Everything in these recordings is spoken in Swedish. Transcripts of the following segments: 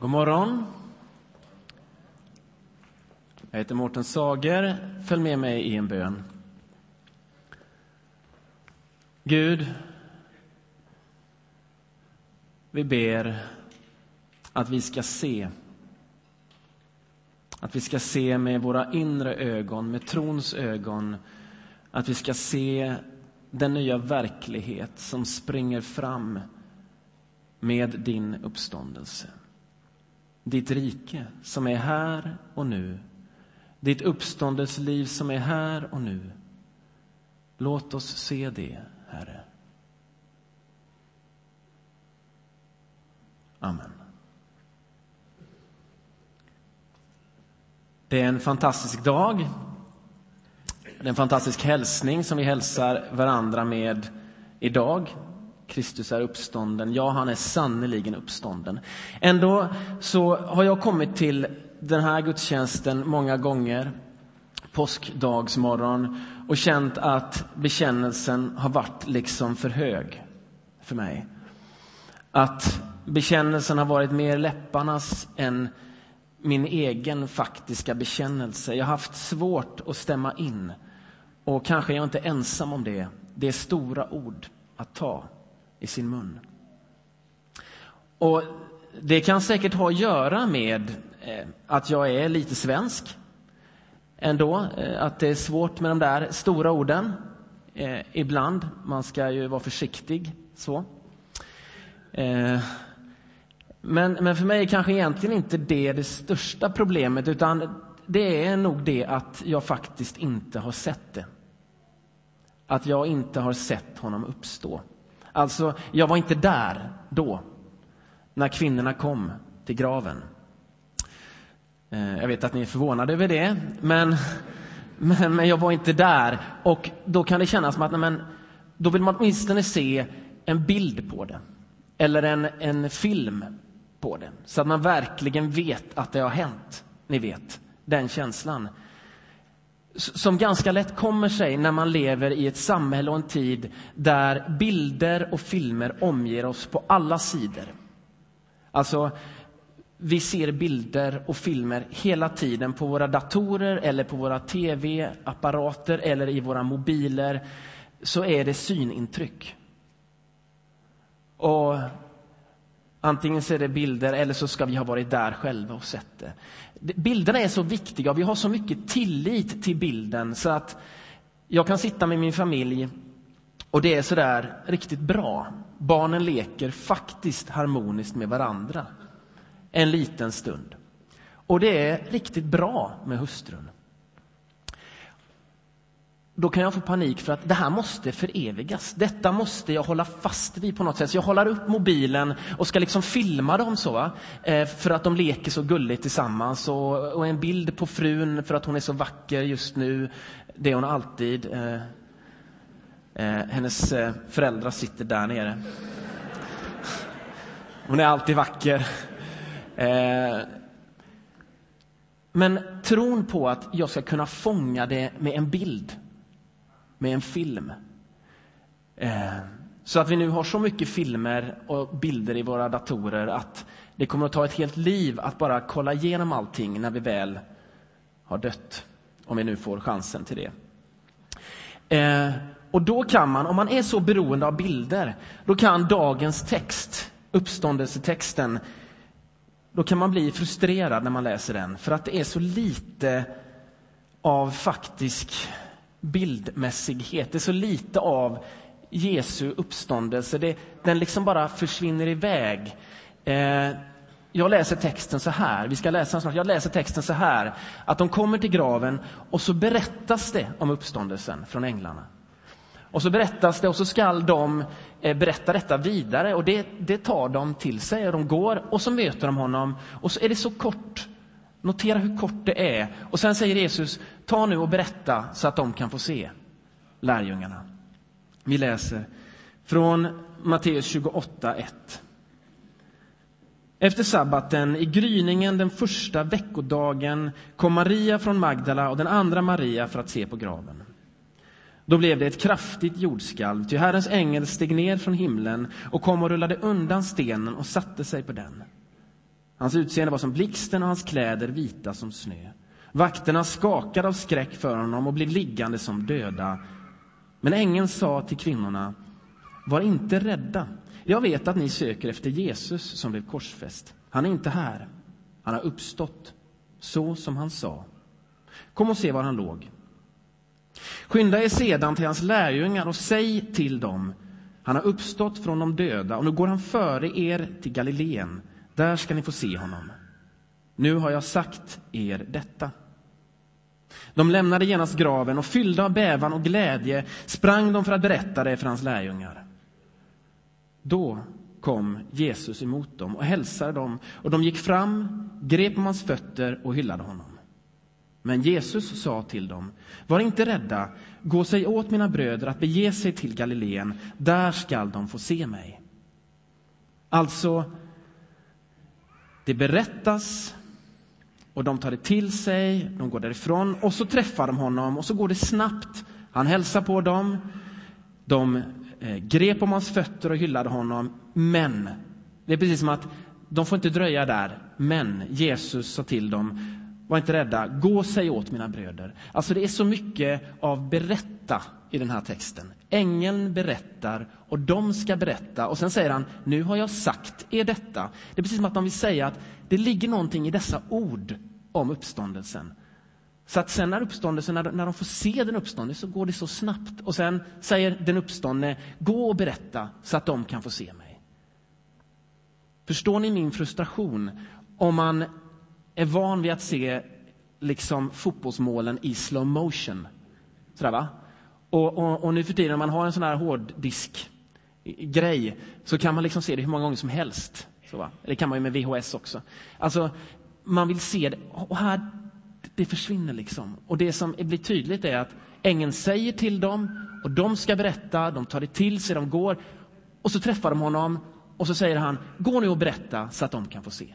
God morgon. Jag heter Mårten Sager. Följ med mig i en bön. Gud, vi ber att vi ska se. Att vi ska se med våra inre ögon, med trons ögon. Att vi ska se den nya verklighet som springer fram med din uppståndelse. Ditt rike som är här och nu. Ditt uppståndelseliv som är här och nu. Låt oss se det, Herre. Amen. Det är en fantastisk dag. Det är en fantastisk hälsning som vi hälsar varandra med idag. Kristus är uppstånden. Ja, han är sannerligen uppstånden. Ändå så har jag kommit till den här gudstjänsten många gånger, påskdagsmorgon, och känt att bekännelsen har varit liksom för hög för mig. Att bekännelsen har varit mer läpparnas än min egen faktiska bekännelse. Jag har haft svårt att stämma in. Och kanske är jag inte ensam om det. Det är stora ord att ta i sin mun. Och det kan säkert ha att göra med eh, att jag är lite svensk ändå. Eh, att det är svårt med de där stora orden eh, ibland. Man ska ju vara försiktig så. Men, men för mig är kanske egentligen inte det det största problemet utan det är nog det att jag faktiskt inte har sett det. Att jag inte har sett honom uppstå. Alltså, jag var inte där då, när kvinnorna kom till graven. Eh, jag vet att ni är förvånade över det, men, men, men jag var inte där. Och då kan det kännas som att nej, men, då vill man åtminstone se en bild på det. Eller en, en film på det. Så att man verkligen vet att det har hänt. Ni vet, den känslan som ganska lätt kommer sig när man lever i ett samhälle och en tid där bilder och filmer omger oss på alla sidor. Alltså, vi ser bilder och filmer hela tiden på våra datorer eller på våra tv-apparater eller i våra mobiler. Så är det synintryck. Och Antingen så är det bilder eller så ska vi ha varit där själva och sett det. Bilderna är så viktiga och vi har så mycket tillit till bilden så att jag kan sitta med min familj och det är sådär riktigt bra. Barnen leker faktiskt harmoniskt med varandra en liten stund. Och det är riktigt bra med hustrun då kan jag få panik för att det här måste förevigas. Detta måste jag hålla fast vid på något sätt. Så jag håller upp mobilen och ska liksom filma dem så. Eh, för att de leker så gulligt tillsammans. Och, och, en bild på frun för att hon är så vacker just nu. Det är hon alltid. Eh, eh, hennes eh, föräldrar sitter där nere. Hon är alltid vacker. Eh, men tron på att jag ska kunna fånga det med en bild med en film. Eh, så att vi nu har så mycket filmer och bilder i våra datorer att det kommer att ta ett helt liv att bara kolla igenom allting när vi väl har dött. Om vi nu får chansen till det. Eh, och då kan man, om man är så beroende av bilder, då kan dagens text, uppståndelsetexten, då kan man bli frustrerad när man läser den för att det är så lite av faktisk bildmässighet. Det är så lite av Jesu uppståndelse. Det, den liksom bara försvinner iväg. Eh, jag läser texten så här, vi ska läsa snart. Jag läser texten så här, att de kommer till graven och så berättas det om uppståndelsen från änglarna. Och så berättas det och så skall de eh, berätta detta vidare och det, det tar de till sig och de går och så möter de honom och så är det så kort Notera hur kort det är. Och sen säger Jesus, ta nu och berätta så att de kan få se, lärjungarna. Vi läser från Matteus 28.1. Efter sabbaten, i gryningen den första veckodagen, kom Maria från Magdala och den andra Maria för att se på graven. Då blev det ett kraftigt jordskalv, ty Herrens ängel steg ner från himlen och kom och rullade undan stenen och satte sig på den. Hans utseende var som blixten och hans kläder vita som snö. Vakterna skakade av skräck för honom och blev liggande som döda. Men ängeln sa till kvinnorna, var inte rädda. Jag vet att ni söker efter Jesus som blev korsfäst. Han är inte här. Han har uppstått, så som han sa. Kom och se var han låg. Skynda er sedan till hans lärjungar och säg till dem, han har uppstått från de döda och nu går han före er till Galileen. Där ska ni få se honom. Nu har jag sagt er detta. De lämnade genast graven och fyllda av bävan och glädje sprang de för att berätta det för hans lärjungar. Då kom Jesus emot dem och hälsade dem och de gick fram, grep om hans fötter och hyllade honom. Men Jesus sa till dem, var inte rädda, gå sig åt mina bröder att bege sig till Galileen, där skall de få se mig. Alltså, det berättas och de tar det till sig, de går därifrån och så träffar de honom och så går det snabbt. Han hälsar på dem, de eh, grep om hans fötter och hyllade honom, men det är precis som att de får inte dröja där. Men Jesus sa till dem, var inte rädda, gå och säg åt mina bröder. Alltså det är så mycket av berätta i den här texten. Ängeln berättar och de ska berätta och sen säger han, nu har jag sagt er detta. Det är precis som att de vill säga att det ligger någonting i dessa ord om uppståndelsen. Så att sen när uppståndelsen, när, när de får se den uppståndne så går det så snabbt. Och sen säger den uppståndne, gå och berätta så att de kan få se mig. Förstår ni min frustration om man är van vid att se liksom fotbollsmålen i slow motion. Sådär, va? Och, och, och nu för tiden, när man har en sån här hårddisk-grej så kan man liksom se det hur många gånger som helst. Så, va? Det kan man ju med VHS också. Alltså, man vill se det. Och här, det försvinner liksom. Och det som blir tydligt är att ängeln säger till dem och de ska berätta, de tar det till sig, de går och så träffar de honom och så säger han, gå nu och berätta så att de kan få se.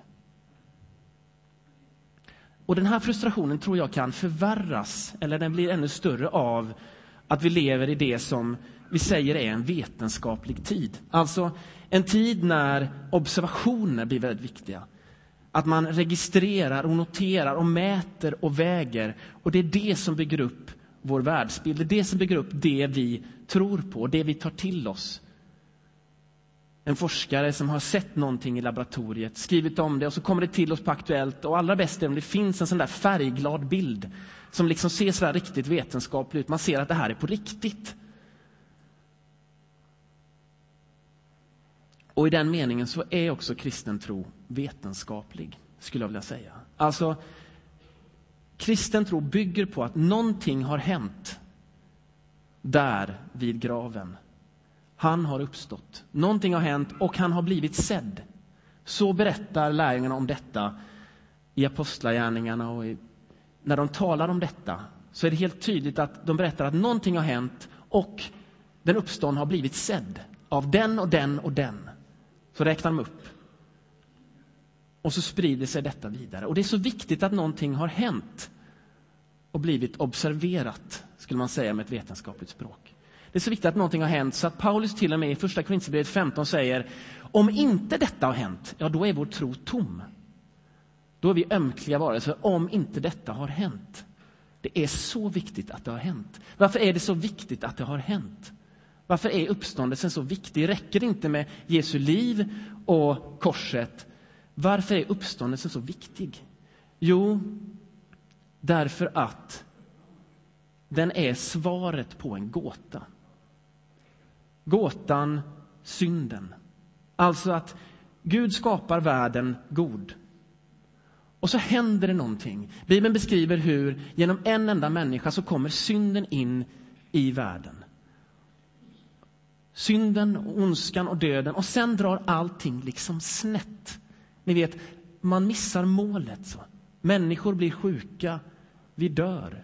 Och den här frustrationen tror jag kan förvärras, eller den blir ännu större av att vi lever i det som vi säger är en vetenskaplig tid. Alltså en tid när observationer blir väldigt viktiga. Att man registrerar och noterar och mäter och väger. Och det är det som bygger upp vår världsbild. Det är det som bygger upp det vi tror på, det vi tar till oss en forskare som har sett någonting i laboratoriet, skrivit om det och så kommer det till oss på Aktuellt och allra bäst är om det finns en sån där färgglad bild som liksom ser så riktigt vetenskaplig ut. Man ser att det här är på riktigt. Och i den meningen så är också kristen tro vetenskaplig, skulle jag vilja säga. Alltså, kristen tro bygger på att någonting har hänt där vid graven han har uppstått. Någonting har hänt och han har blivit sedd. Så berättar lärjungarna om detta i Apostlagärningarna och i, när de talar om detta så är det helt tydligt att de berättar att någonting har hänt och den uppståndne har blivit sedd av den och den och den. Så räknar de upp. Och så sprider sig detta vidare. Och det är så viktigt att någonting har hänt och blivit observerat, skulle man säga med ett vetenskapligt språk. Det är så viktigt att någonting har hänt så att Paulus till och med i första Korinthierbrevet 15 säger om inte detta har hänt, ja då är vår tro tom. Då är vi ömkliga varelser om inte detta har hänt. Det är så viktigt att det har hänt. Varför är det så viktigt att det har hänt? Varför är uppståndelsen så viktig? Räcker det inte med Jesu liv och korset? Varför är uppståndelsen så viktig? Jo, därför att den är svaret på en gåta gåtan synden. Alltså att Gud skapar världen god. Och så händer det någonting. Bibeln beskriver hur genom en enda människa så kommer synden in i världen. Synden, ondskan och döden och sen drar allting liksom snett. Ni vet, man missar målet. Så. Människor blir sjuka, vi dör.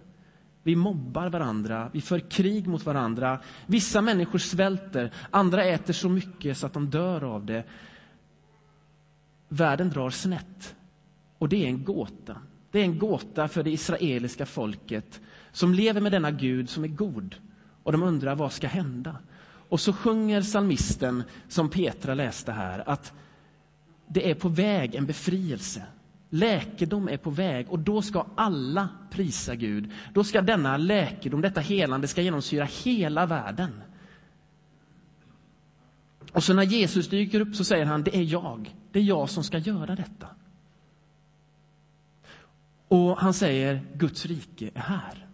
Vi mobbar varandra, vi för krig mot varandra. Vissa människor svälter, andra äter så mycket så att de dör av det. Världen drar snett. Och det är en gåta. Det är en gåta för det israeliska folket som lever med denna Gud som är god. Och de undrar vad ska hända? Och så sjunger salmisten, som Petra läste här, att det är på väg en befrielse. Läkedom är på väg och då ska alla prisa Gud. Då ska denna läkedom, detta helande, ska genomsyra hela världen. Och så när Jesus dyker upp så säger han, det är jag. Det är jag som ska göra detta. Och han säger, Guds rike är här.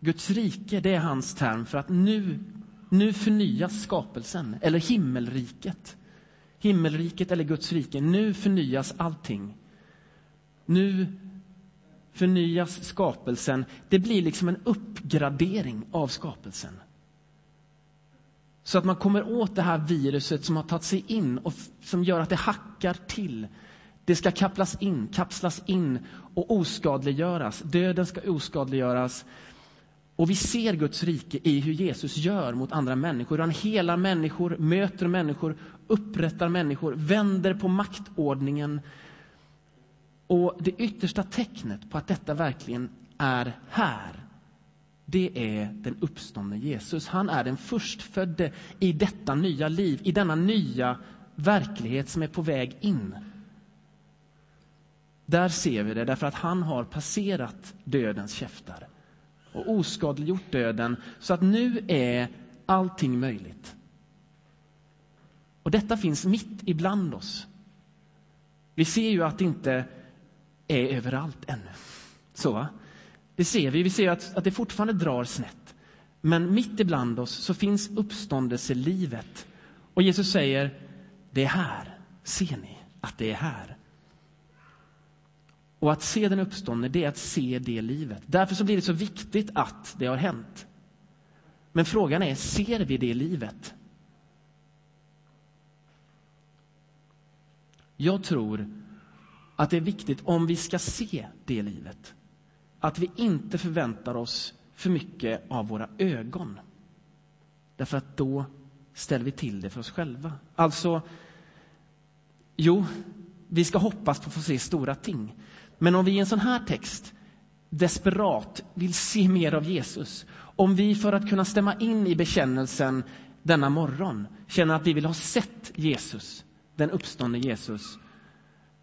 Guds rike, det är hans term för att nu, nu förnyas skapelsen, eller himmelriket. Himmelriket eller Guds rike, nu förnyas allting. Nu förnyas skapelsen. Det blir liksom en uppgradering av skapelsen. Så att man kommer åt det här viruset som har tagit sig in och som gör att det hackar till. Det ska kapslas in, kapslas in och oskadliggöras. Döden ska oskadliggöras. Och vi ser Guds rike i hur Jesus gör mot andra människor. Han helar människor, möter människor, upprättar människor, vänder på maktordningen. Och det yttersta tecknet på att detta verkligen är här, det är den uppståndne Jesus. Han är den förstfödde i detta nya liv, i denna nya verklighet som är på väg in. Där ser vi det, därför att han har passerat dödens käftar och oskadliggjort döden, så att nu är allting möjligt. Och detta finns mitt ibland oss. Vi ser ju att det inte är överallt ännu. Så, det ser vi. Vi ser att, att det fortfarande drar snett. Men mitt ibland oss så finns uppståndelselivet. Och Jesus säger, det är här. Ser ni att det är här? Och att se den uppståndne, det är att se det livet. Därför så blir det så viktigt att det har hänt. Men frågan är, ser vi det livet? Jag tror att det är viktigt, om vi ska se det livet, att vi inte förväntar oss för mycket av våra ögon. Därför att då ställer vi till det för oss själva. Alltså, jo, vi ska hoppas på att få se stora ting. Men om vi i en sån här text desperat vill se mer av Jesus, om vi för att kunna stämma in i bekännelsen denna morgon känner att vi vill ha sett Jesus, den uppståndne Jesus,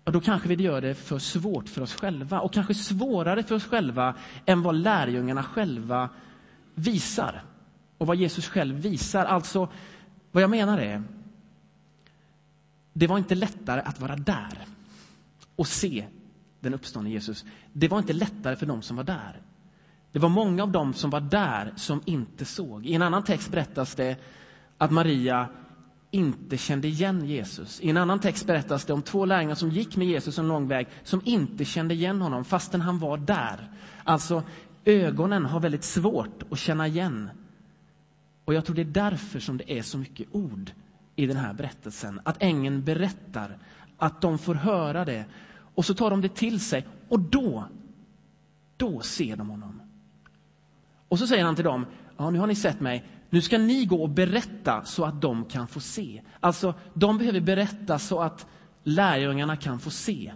och då kanske vi gör det för svårt för oss själva och kanske svårare för oss själva än vad lärjungarna själva visar och vad Jesus själv visar. Alltså, vad jag menar är, det var inte lättare att vara där och se den uppståndne Jesus. Det var inte lättare för dem som var där. Det var många av dem som var där som inte såg. I en annan text berättas det att Maria inte kände igen Jesus. I en annan text berättas det om två lärjungar som gick med Jesus en lång väg som inte kände igen honom fastän han var där. Alltså, ögonen har väldigt svårt att känna igen. Och jag tror det är därför som det är så mycket ord i den här berättelsen. Att ängeln berättar, att de får höra det och så tar de det till sig och då, då ser de honom. Och så säger han till dem, ja nu har ni sett mig, nu ska ni gå och berätta så att de kan få se. Alltså, de behöver berätta så att lärjungarna kan få se.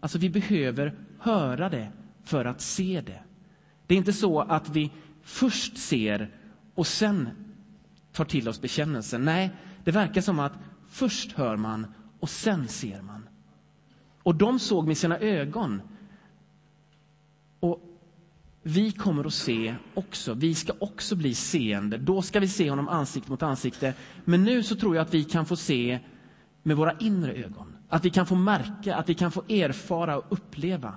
Alltså, vi behöver höra det för att se det. Det är inte så att vi först ser och sen tar till oss bekännelsen. Nej, det verkar som att först hör man och sen ser man. Och de såg med sina ögon. Och vi kommer att se också. Vi ska också bli seende. Då ska vi se honom ansikte mot ansikte. Men nu så tror jag att vi kan få se med våra inre ögon. Att vi kan få märka, att vi kan få erfara och uppleva.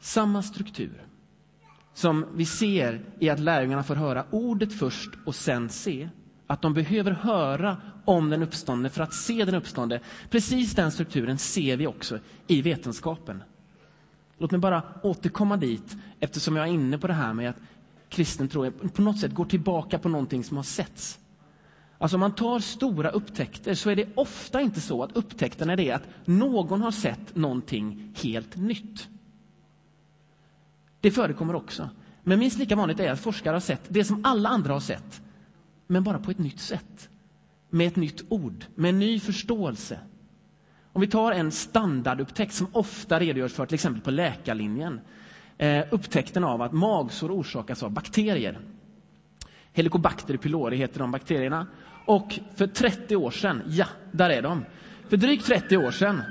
Samma struktur som vi ser i att lärjungarna får höra ordet först och sen se. Att de behöver höra om den uppståndne för att se den uppståndne. Precis den strukturen ser vi också i vetenskapen. Låt mig bara återkomma dit eftersom jag är inne på det här med att kristen tro på något sätt går tillbaka på någonting som har setts. Alltså om man tar stora upptäckter så är det ofta inte så att upptäckten är det att någon har sett någonting helt nytt. Det förekommer också. Men minst lika vanligt är att forskare har sett det som alla andra har sett, men bara på ett nytt sätt. Med ett nytt ord, med en ny förståelse. Om vi tar en standardupptäckt som ofta redogörs för till exempel på läkarlinjen. Eh, upptäckten av att magsår orsakas av bakterier. Helicobacter pylori heter de bakterierna. Och för 30 år sedan, ja, där är de. För drygt 30 år sedan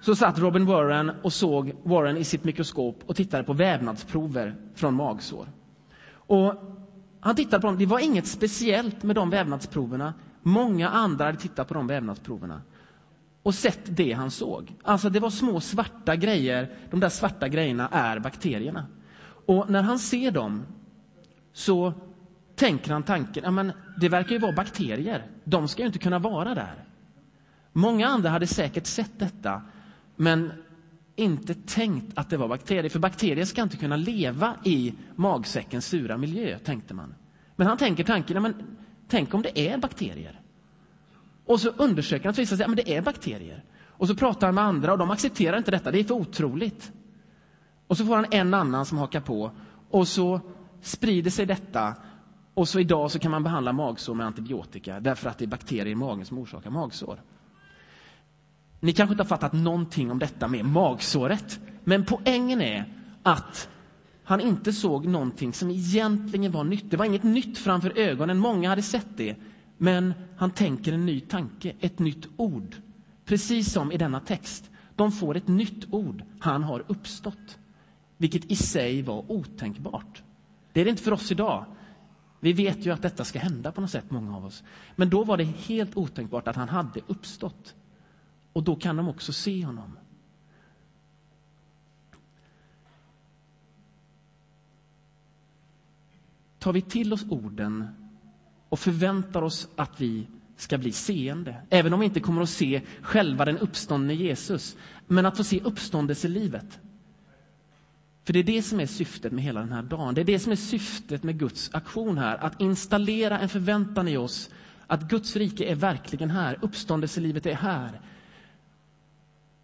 så satt Robin Warren och såg Warren i sitt mikroskop och tittade på vävnadsprover från magsår. Och han tittade på dem. Det var inget speciellt med de vävnadsproverna. Många andra hade tittat på de vävnadsproverna och sett det han såg. Alltså det var små svarta grejer. De där svarta grejerna är bakterierna. Och när han ser dem så tänker han tanken, ja men det verkar ju vara bakterier. De ska ju inte kunna vara där. Många andra hade säkert sett detta, men inte tänkt att det var bakterier. För bakterier ska inte kunna leva i magsäckens sura miljö, tänkte man. Men han tänker tanken, men tänk om det är bakterier? Och så undersöker han och visar sig att det är bakterier. Och så pratar han med andra och de accepterar inte detta, det är för otroligt. Och så får han en annan som hakar på och så sprider sig detta och så idag så kan man behandla magsår med antibiotika därför att det är bakterier i magen som orsakar magsår. Ni kanske inte har fattat någonting om detta med magsåret, men poängen är att han inte såg någonting som egentligen var nytt. Det var inget nytt framför ögonen, många hade sett det. Men han tänker en ny tanke, ett nytt ord. Precis som i denna text. De får ett nytt ord. Han har uppstått. Vilket i sig var otänkbart. Det är det inte för oss idag. Vi vet ju att detta ska hända på något sätt, många av oss. Men då var det helt otänkbart att han hade uppstått. Och då kan de också se honom. Tar vi till oss orden och förväntar oss att vi ska bli seende, även om vi inte kommer att se själva den uppståndne Jesus, men att få se uppståndelselivet. För det är det som är syftet med hela den här dagen. Det är det som är syftet med Guds aktion här, att installera en förväntan i oss att Guds rike är verkligen här, uppståndelselivet är här.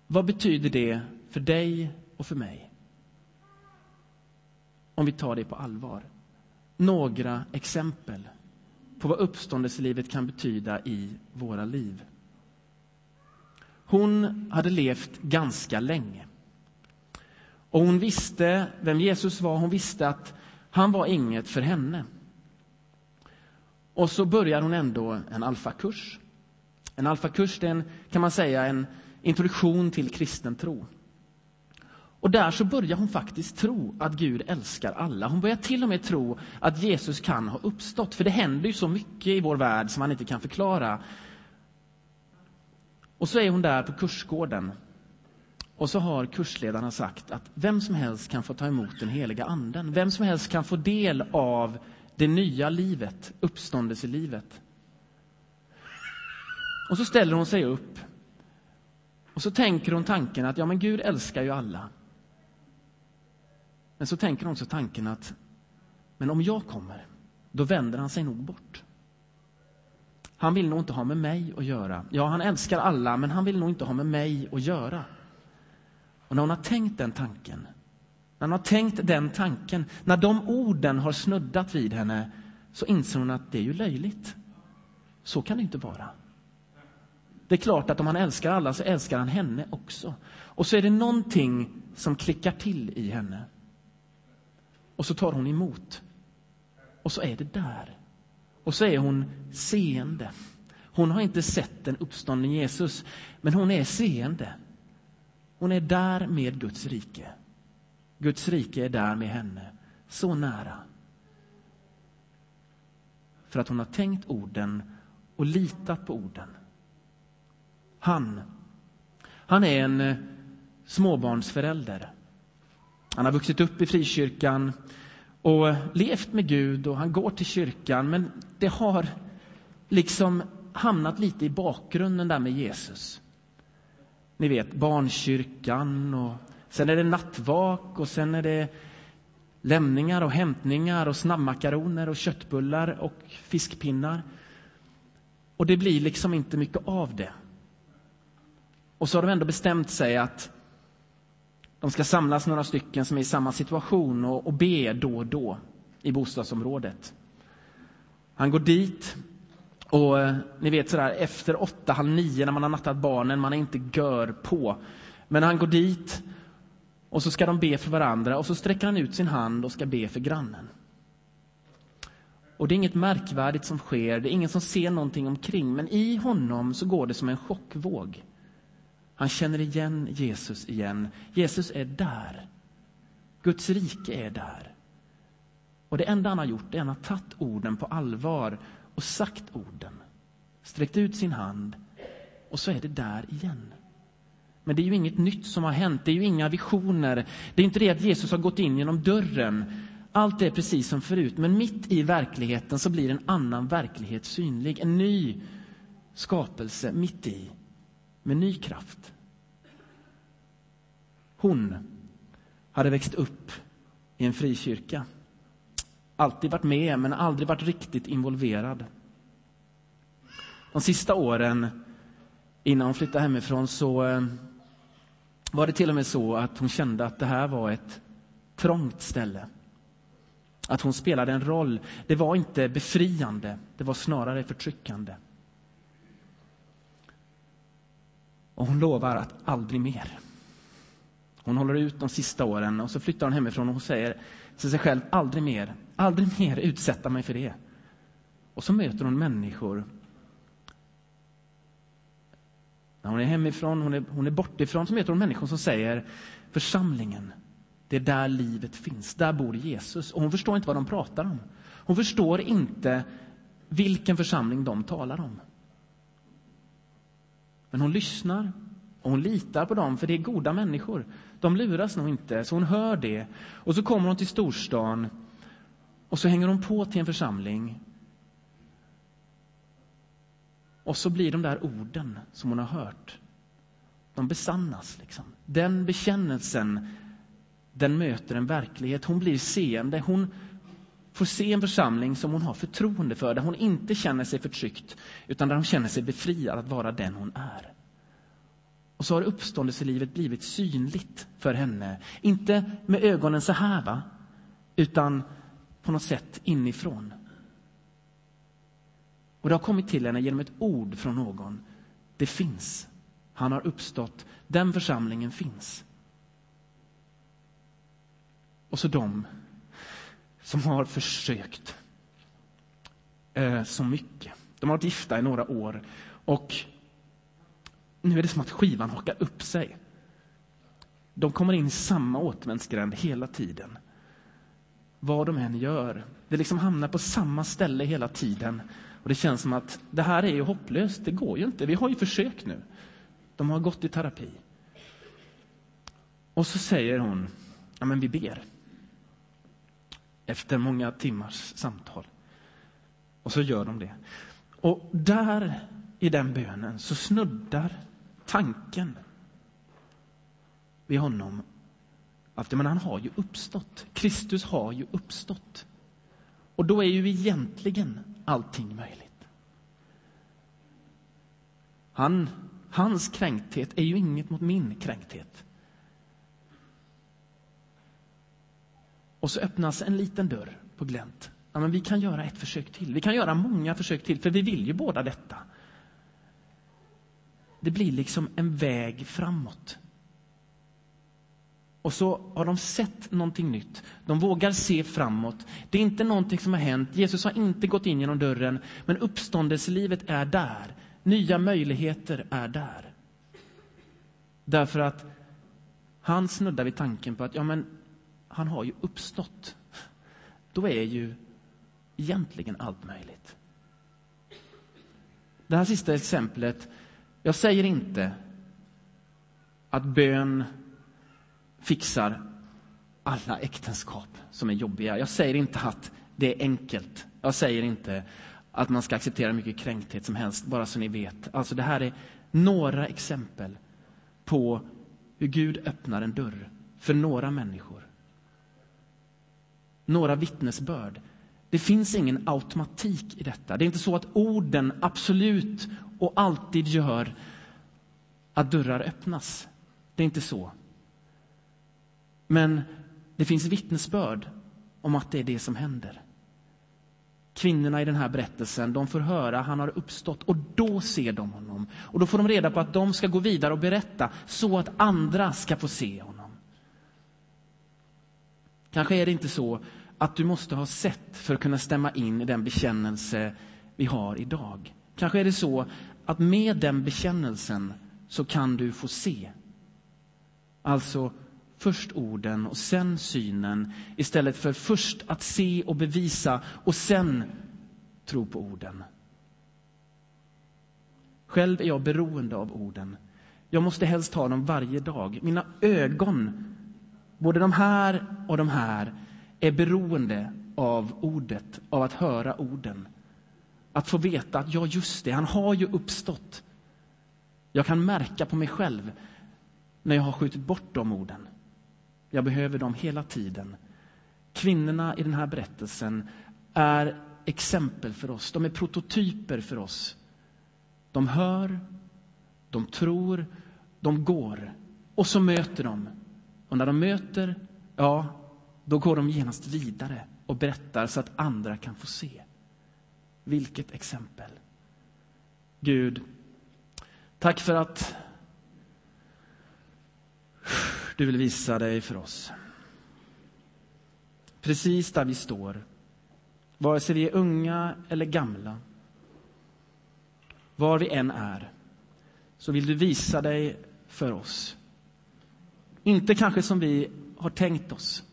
Vad betyder det för dig och för mig? Om vi tar det på allvar. Några exempel på vad uppståndelselivet kan betyda i våra liv. Hon hade levt ganska länge. Och hon visste vem Jesus var. Hon visste att han var inget för henne. Och så börjar hon ändå en alfakurs. En alfakurs är en, kan man säga en introduktion till kristen tro. Och där så börjar hon faktiskt tro att Gud älskar alla. Hon börjar till och med tro att Jesus kan ha uppstått. För det händer ju så mycket i vår värld som man inte kan förklara. Och så är hon där på kursgården. Och så har kursledarna sagt att vem som helst kan få ta emot den heliga anden. Vem som helst kan få del av det nya livet, uppståndelselivet. Och så ställer hon sig upp och så tänker hon tanken att ja, men Gud älskar ju alla. Men så tänker hon också tanken att men om jag kommer, då vänder han sig nog bort. Han vill nog inte ha med mig att göra. Ja, han älskar alla, men han vill nog inte ha med mig att göra. Och när hon har tänkt den tanken, när hon har tänkt den tanken, när de orden har snuddat vid henne, så inser hon att det är ju löjligt. Så kan det inte vara. Det är klart att om han älskar alla så älskar han henne också. Och så är det någonting som klickar till i henne. Och så tar hon emot. Och så är det där. Och så är hon seende. Hon har inte sett den uppståndne Jesus, men hon är seende. Hon är där med Guds rike. Guds rike är där med henne, så nära. För att hon har tänkt orden och litat på orden. Han, han är en eh, småbarnsförälder. Han har vuxit upp i frikyrkan och eh, levt med Gud och han går till kyrkan men det har liksom hamnat lite i bakgrunden där med Jesus. Ni vet barnkyrkan och sen är det nattvak och sen är det lämningar och hämtningar och snabbmakaroner och köttbullar och fiskpinnar. Och det blir liksom inte mycket av det. Och så har de ändå bestämt sig att de ska samlas några stycken som är i samma situation och, och be då och då i bostadsområdet. Han går dit och eh, ni vet sådär efter åtta, halv nio när man har nattat barnen, man är inte gör på. Men han går dit och så ska de be för varandra och så sträcker han ut sin hand och ska be för grannen. Och det är inget märkvärdigt som sker, det är ingen som ser någonting omkring. Men i honom så går det som en chockvåg. Han känner igen Jesus igen. Jesus är där. Guds rike är där. Och det enda han har gjort är att han har tagit orden på allvar och sagt orden. Sträckt ut sin hand och så är det där igen. Men det är ju inget nytt som har hänt, det är ju inga visioner. Det är inte det att Jesus har gått in genom dörren. Allt är precis som förut, men mitt i verkligheten så blir en annan verklighet synlig. En ny skapelse mitt i, med ny kraft. Hon hade växt upp i en frikyrka. Alltid varit med, men aldrig varit riktigt involverad. De sista åren innan hon flyttade hemifrån så eh, var det till och med så att hon kände att det här var ett trångt ställe. Att hon spelade en roll. Det var inte befriande, det var snarare förtryckande. Och hon lovar att aldrig mer. Hon håller ut de sista åren och så flyttar hon hemifrån och hon säger till sig själv aldrig mer, aldrig mer utsätta mig för det. Och så möter hon människor. När hon är hemifrån, hon är, hon är bortifrån, så möter hon människor som säger församlingen, det är där livet finns, där bor Jesus. Och hon förstår inte vad de pratar om. Hon förstår inte vilken församling de talar om. Men hon lyssnar och hon litar på dem, för det är goda människor. De luras nog inte, så hon hör det. Och så kommer hon till storstan och så hänger hon på till en församling. Och så blir de där orden som hon har hört, de besannas. Liksom. Den bekännelsen, den möter en verklighet. Hon blir seende. Hon får se en församling som hon har förtroende för, där hon inte känner sig förtryckt, utan där hon känner sig befriad att vara den hon är. Och så har uppståndelselivet blivit synligt för henne. Inte med ögonen så här, va? utan på något sätt inifrån. Och det har kommit till henne genom ett ord från någon. Det finns. Han har uppstått. Den församlingen finns. Och så de som har försökt eh, så mycket. De har varit gifta i några år och nu är det som att skivan hakar upp sig. De kommer in i samma återvändsgränd hela tiden. Vad de än gör. Det liksom hamnar på samma ställe hela tiden. Och Det känns som att det här är ju hopplöst. Det går ju inte. Vi har ju försökt nu. De har gått i terapi. Och så säger hon, ja men vi ber. Efter många timmars samtal. Och så gör de det. Och där i den bönen så snuddar tanken vid honom att men han har ju uppstått. Kristus har ju uppstått. Och då är ju egentligen allting möjligt. Han, hans kränkthet är ju inget mot min kränkthet. Och så öppnas en liten dörr på glänt. Ja, men vi kan göra ett försök till. Vi kan göra många försök till, för vi vill ju båda detta. Det blir liksom en väg framåt. Och så har de sett någonting nytt. De vågar se framåt. Det är inte någonting som har hänt. Jesus har inte gått in genom dörren, men uppståndelselivet är där. Nya möjligheter är där. Därför att han snuddar vid tanken på att ja, men han har ju uppstått. Då är ju egentligen allt möjligt. Det här sista exemplet jag säger inte att bön fixar alla äktenskap som är jobbiga. Jag säger inte att det är enkelt. Jag säger inte att man ska acceptera mycket kränkthet som helst, bara så ni vet. Alltså det här är några exempel på hur Gud öppnar en dörr för några människor. Några vittnesbörd. Det finns ingen automatik i detta. Det är inte så att orden absolut och alltid gör att dörrar öppnas. Det är inte så. Men det finns vittnesbörd om att det är det som händer. Kvinnorna i den här berättelsen de får höra att han har uppstått och då ser de honom. Och Då får de reda på att de ska gå vidare och berätta så att andra ska få se honom. Kanske är det inte så att du måste ha sett för att kunna stämma in i den bekännelse vi har idag. Kanske är det så att med den bekännelsen så kan du få se. Alltså först orden och sen synen istället för först att se och bevisa och sen tro på orden. Själv är jag beroende av orden. Jag måste helst ha dem varje dag. Mina ögon, både de här och de här, är beroende av ordet, av att höra orden. Att få veta att ja, just det, han har ju uppstått. Jag kan märka på mig själv när jag har skjutit bort de orden. Jag behöver dem hela tiden. Kvinnorna i den här berättelsen är exempel för oss. De är prototyper för oss. De hör, de tror, de går. Och så möter de. Och när de möter, ja, då går de genast vidare och berättar så att andra kan få se. Vilket exempel! Gud, tack för att du vill visa dig för oss. Precis där vi står, vare sig vi är unga eller gamla. Var vi än är, så vill du visa dig för oss. Inte kanske som vi har tänkt oss.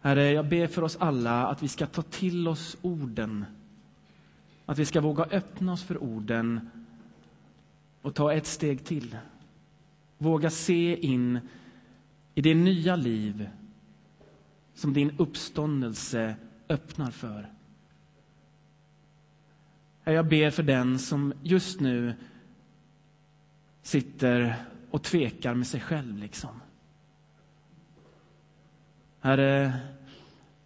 Herre, jag ber för oss alla att vi ska ta till oss orden. Att vi ska våga öppna oss för orden och ta ett steg till. Våga se in i det nya liv som din uppståndelse öppnar för. Jag ber för den som just nu sitter och tvekar med sig själv. liksom. Herre,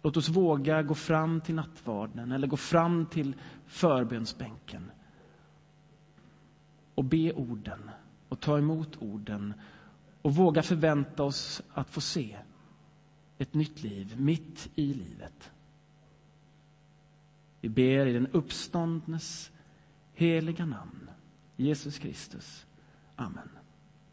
låt oss våga gå fram till nattvarden eller gå fram till förbönsbänken och be orden och ta emot orden och våga förvänta oss att få se ett nytt liv mitt i livet. Vi ber i den uppståndnes heliga namn, Jesus Kristus. Amen.